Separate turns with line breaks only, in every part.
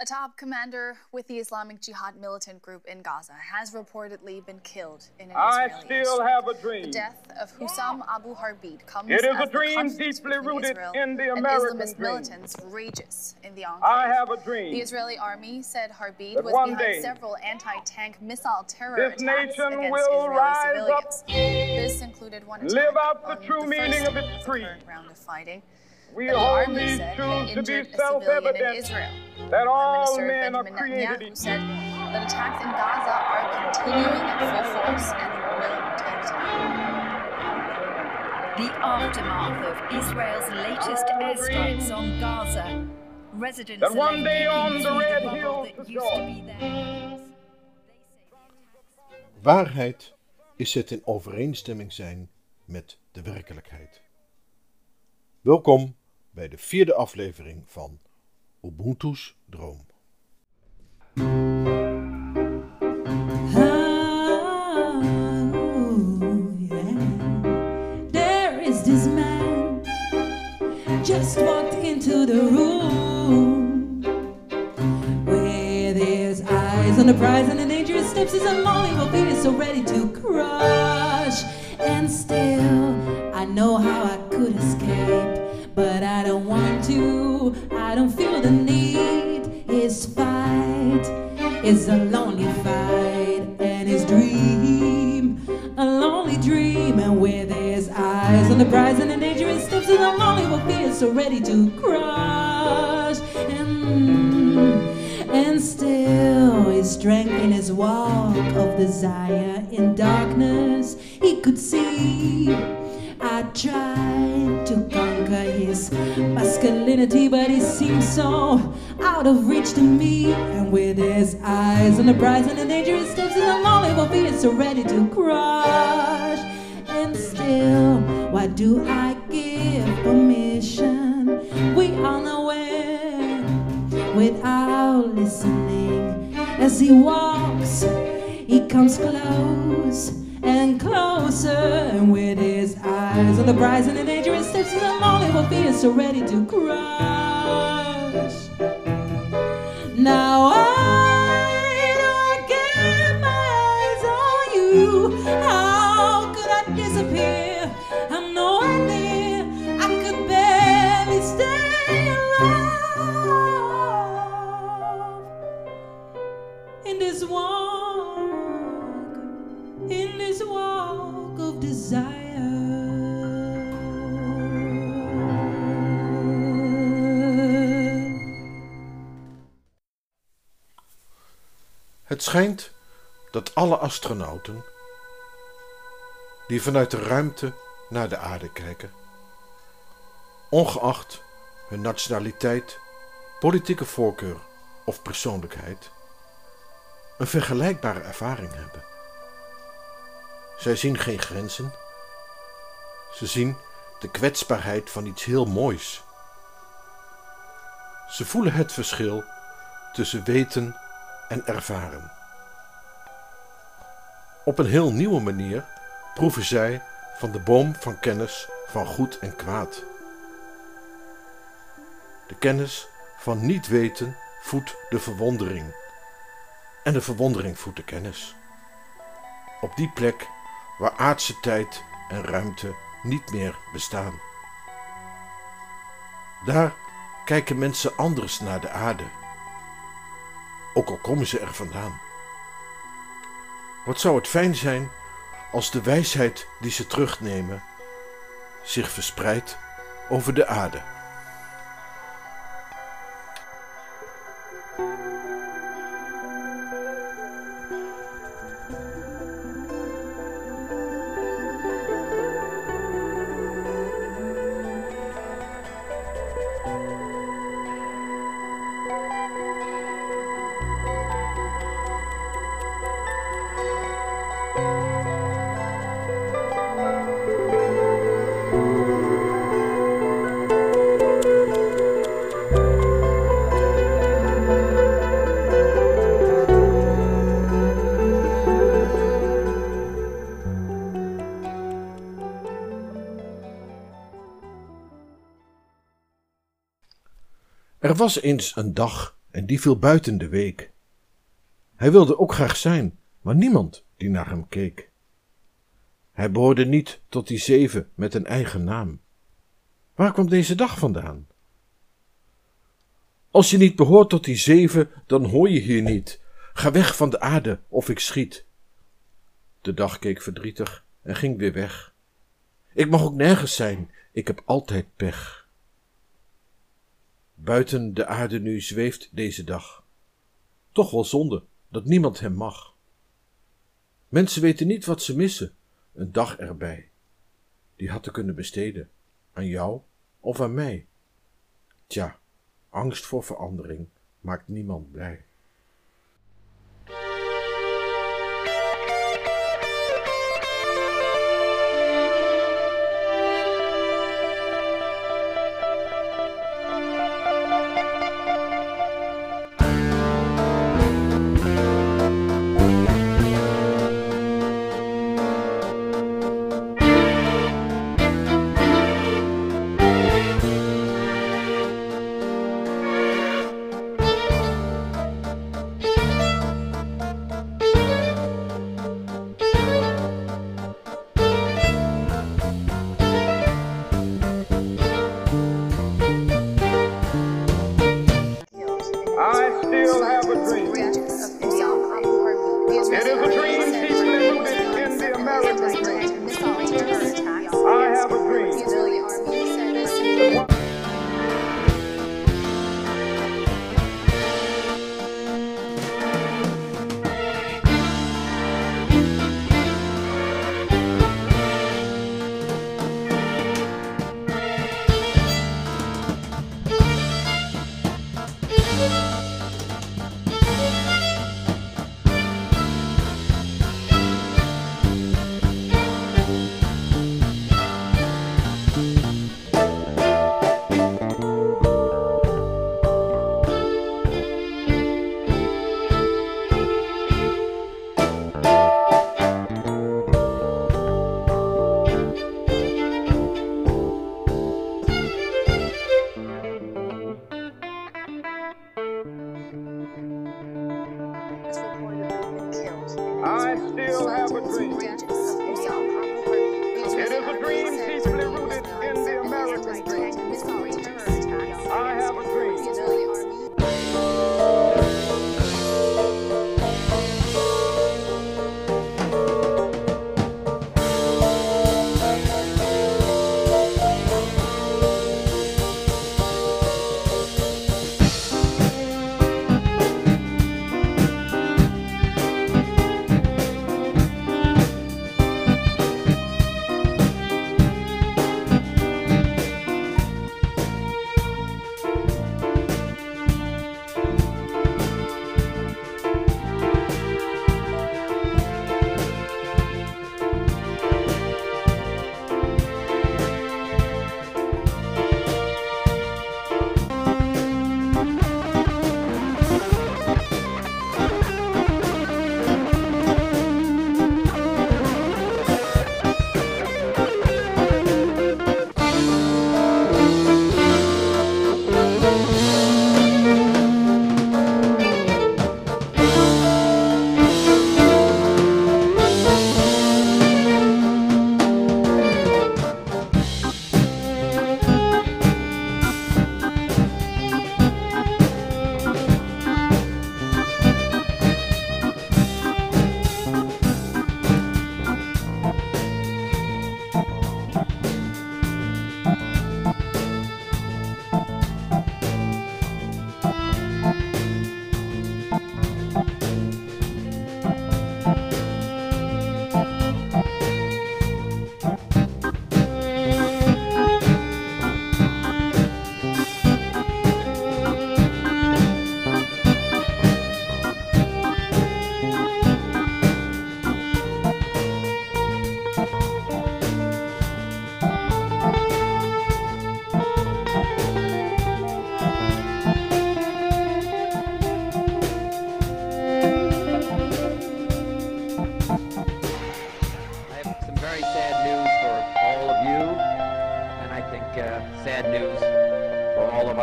A top commander with the Islamic Jihad militant group in Gaza has reportedly been killed in an
I
Israeli
still
airstrike.
have a dream.
The death of Hussam Abu Harbid comes
It is
as
a
the
dream
conflict
deeply rooted
Israel
in the
and
American
Islamist
dream.
militants rages in the enclave.
I have a dream. The.
Israeli army said Harbid was
one
behind
day,
several anti-tank missile terror
this
attacks
nation
against
will
Israeli
rise up,
civilians. This included one attack
live out the
on
true
the
meaning of its
the
creed.
round of fighting.
We
the said
truths
it
to be self-evident
Israel.
that all men are created equal.
said that attacks in Gaza are continuing at full force and will take time.
The aftermath of Israel's latest airstrikes on Gaza. Residents
That one day on the red
rubble
hills
that
of
used to
Jordan.
be there.
Waarheid is het in overeenstemming zijn met de werkelijkheid. Welkom bij de vierde aflevering van Ubuntu's Droom.
Is just walked into the room with his eyes on the prize and the dangerous steps. His unmovable feet is so ready to crush. And still, I know how I I don't want to. I don't feel the need. His fight is a lonely fight, and his dream, a lonely dream. And with his eyes on the prize and the dangerous steps, his unlovable fear is so ready to crush. And, and still, his strength in his walk of desire in darkness, he could see. I tried to his masculinity, but he seems so out of reach to me. And with his eyes on the prize and the dangerous steps, and I'm only will be so ready to crush. And still, why do I give permission? We are nowhere without listening. As he walks, he comes close and closer, with his eyes on the prize and the dangerous steps, and I'm only will be so ready to crush. Now I
Het schijnt dat alle astronauten die vanuit de ruimte naar de aarde kijken, ongeacht hun nationaliteit, politieke voorkeur of persoonlijkheid, een vergelijkbare ervaring hebben. Zij zien geen grenzen. Ze zien de kwetsbaarheid van iets heel moois. Ze voelen het verschil tussen weten en ervaren. Op een heel nieuwe manier proeven zij van de boom van kennis van goed en kwaad. De kennis van niet weten voedt de verwondering. En de verwondering voedt de kennis. Op die plek waar aardse tijd en ruimte niet meer bestaan. Daar kijken mensen anders naar de aarde ook al komen ze er vandaan. Wat zou het fijn zijn als de wijsheid die ze terugnemen zich verspreidt over de aarde. Er was eens een dag en die viel buiten de week. Hij wilde ook graag zijn, maar niemand die naar hem keek. Hij behoorde niet tot die zeven met een eigen naam. Waar kwam deze dag vandaan? Als je niet behoort tot die zeven, dan hoor je hier niet. Ga weg van de aarde of ik schiet. De dag keek verdrietig en ging weer weg. Ik mag ook nergens zijn, ik heb altijd pech. Buiten de aarde nu zweeft deze dag. Toch wel zonde dat niemand hem mag. Mensen weten niet wat ze missen, een dag erbij. Die had te kunnen besteden aan jou of aan mij. Tja, angst voor verandering maakt niemand blij.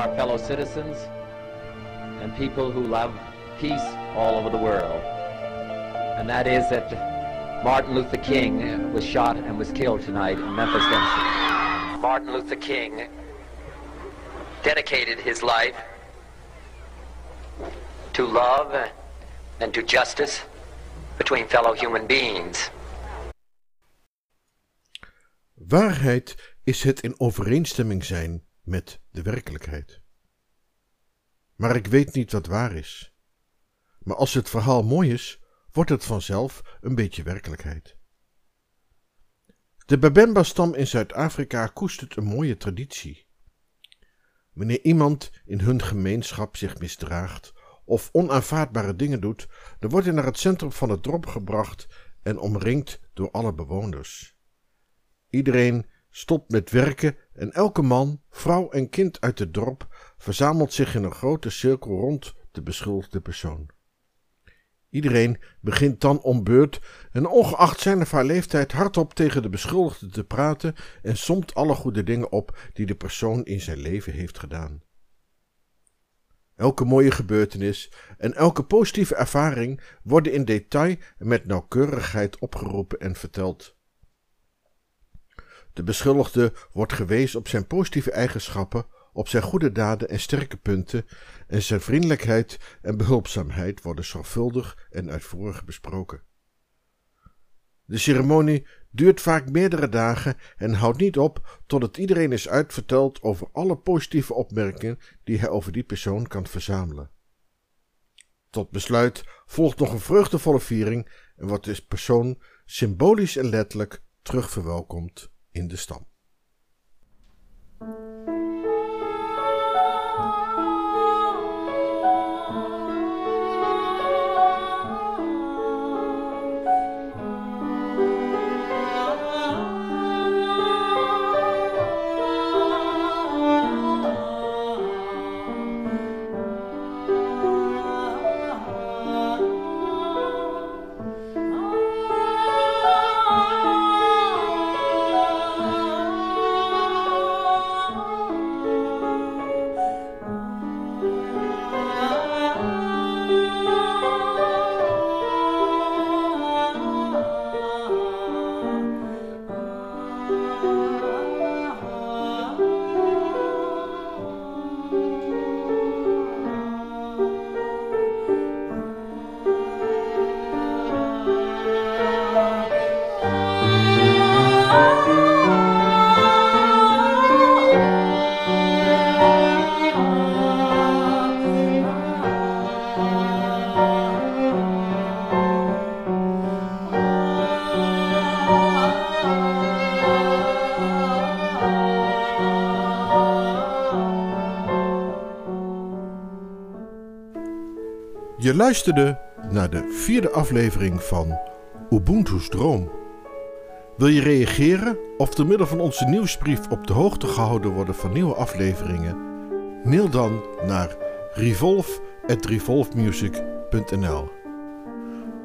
Our fellow citizens. And people who love peace all over the world. And that is that Martin Luther King was shot and was killed tonight in Memphis, Tennessee. Martin Luther King dedicated his life to love and to justice between fellow human beings.
Waarheid is het in overeenstemming zijn met de werkelijkheid. Maar ik weet niet wat waar is. Maar als het verhaal mooi is, wordt het vanzelf een beetje werkelijkheid. De Babemba-stam in Zuid-Afrika koestert een mooie traditie. Wanneer iemand in hun gemeenschap zich misdraagt of onaanvaardbare dingen doet, dan wordt hij naar het centrum van het dorp gebracht en omringd door alle bewoners. Iedereen stopt met werken en elke man, vrouw en kind uit het dorp verzamelt zich in een grote cirkel rond de beschuldigde persoon. Iedereen begint dan om beurt en ongeacht zijn of haar leeftijd hardop tegen de beschuldigde te praten en somt alle goede dingen op die de persoon in zijn leven heeft gedaan. Elke mooie gebeurtenis en elke positieve ervaring worden in detail en met nauwkeurigheid opgeroepen en verteld. De beschuldigde wordt gewezen op zijn positieve eigenschappen, op zijn goede daden en sterke punten, en zijn vriendelijkheid en behulpzaamheid worden zorgvuldig en uitvoerig besproken. De ceremonie duurt vaak meerdere dagen en houdt niet op totdat iedereen is uitverteld over alle positieve opmerkingen die hij over die persoon kan verzamelen. Tot besluit volgt nog een vreugdevolle viering en wordt de persoon symbolisch en letterlijk terugverwelkomd in de stam. Luisterde naar de vierde aflevering van Ubuntu's Droom. Wil je reageren of door middel van onze nieuwsbrief op de hoogte gehouden worden van nieuwe afleveringen? Mail dan naar revolve.revolvemusic.nl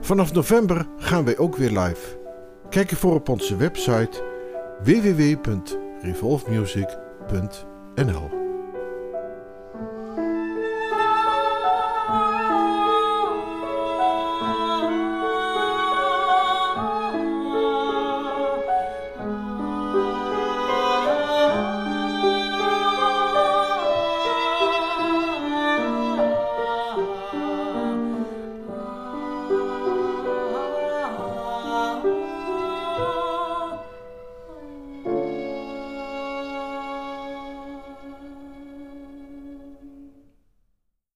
Vanaf november gaan wij ook weer live. Kijk ervoor op onze website www.revolvemusic.nl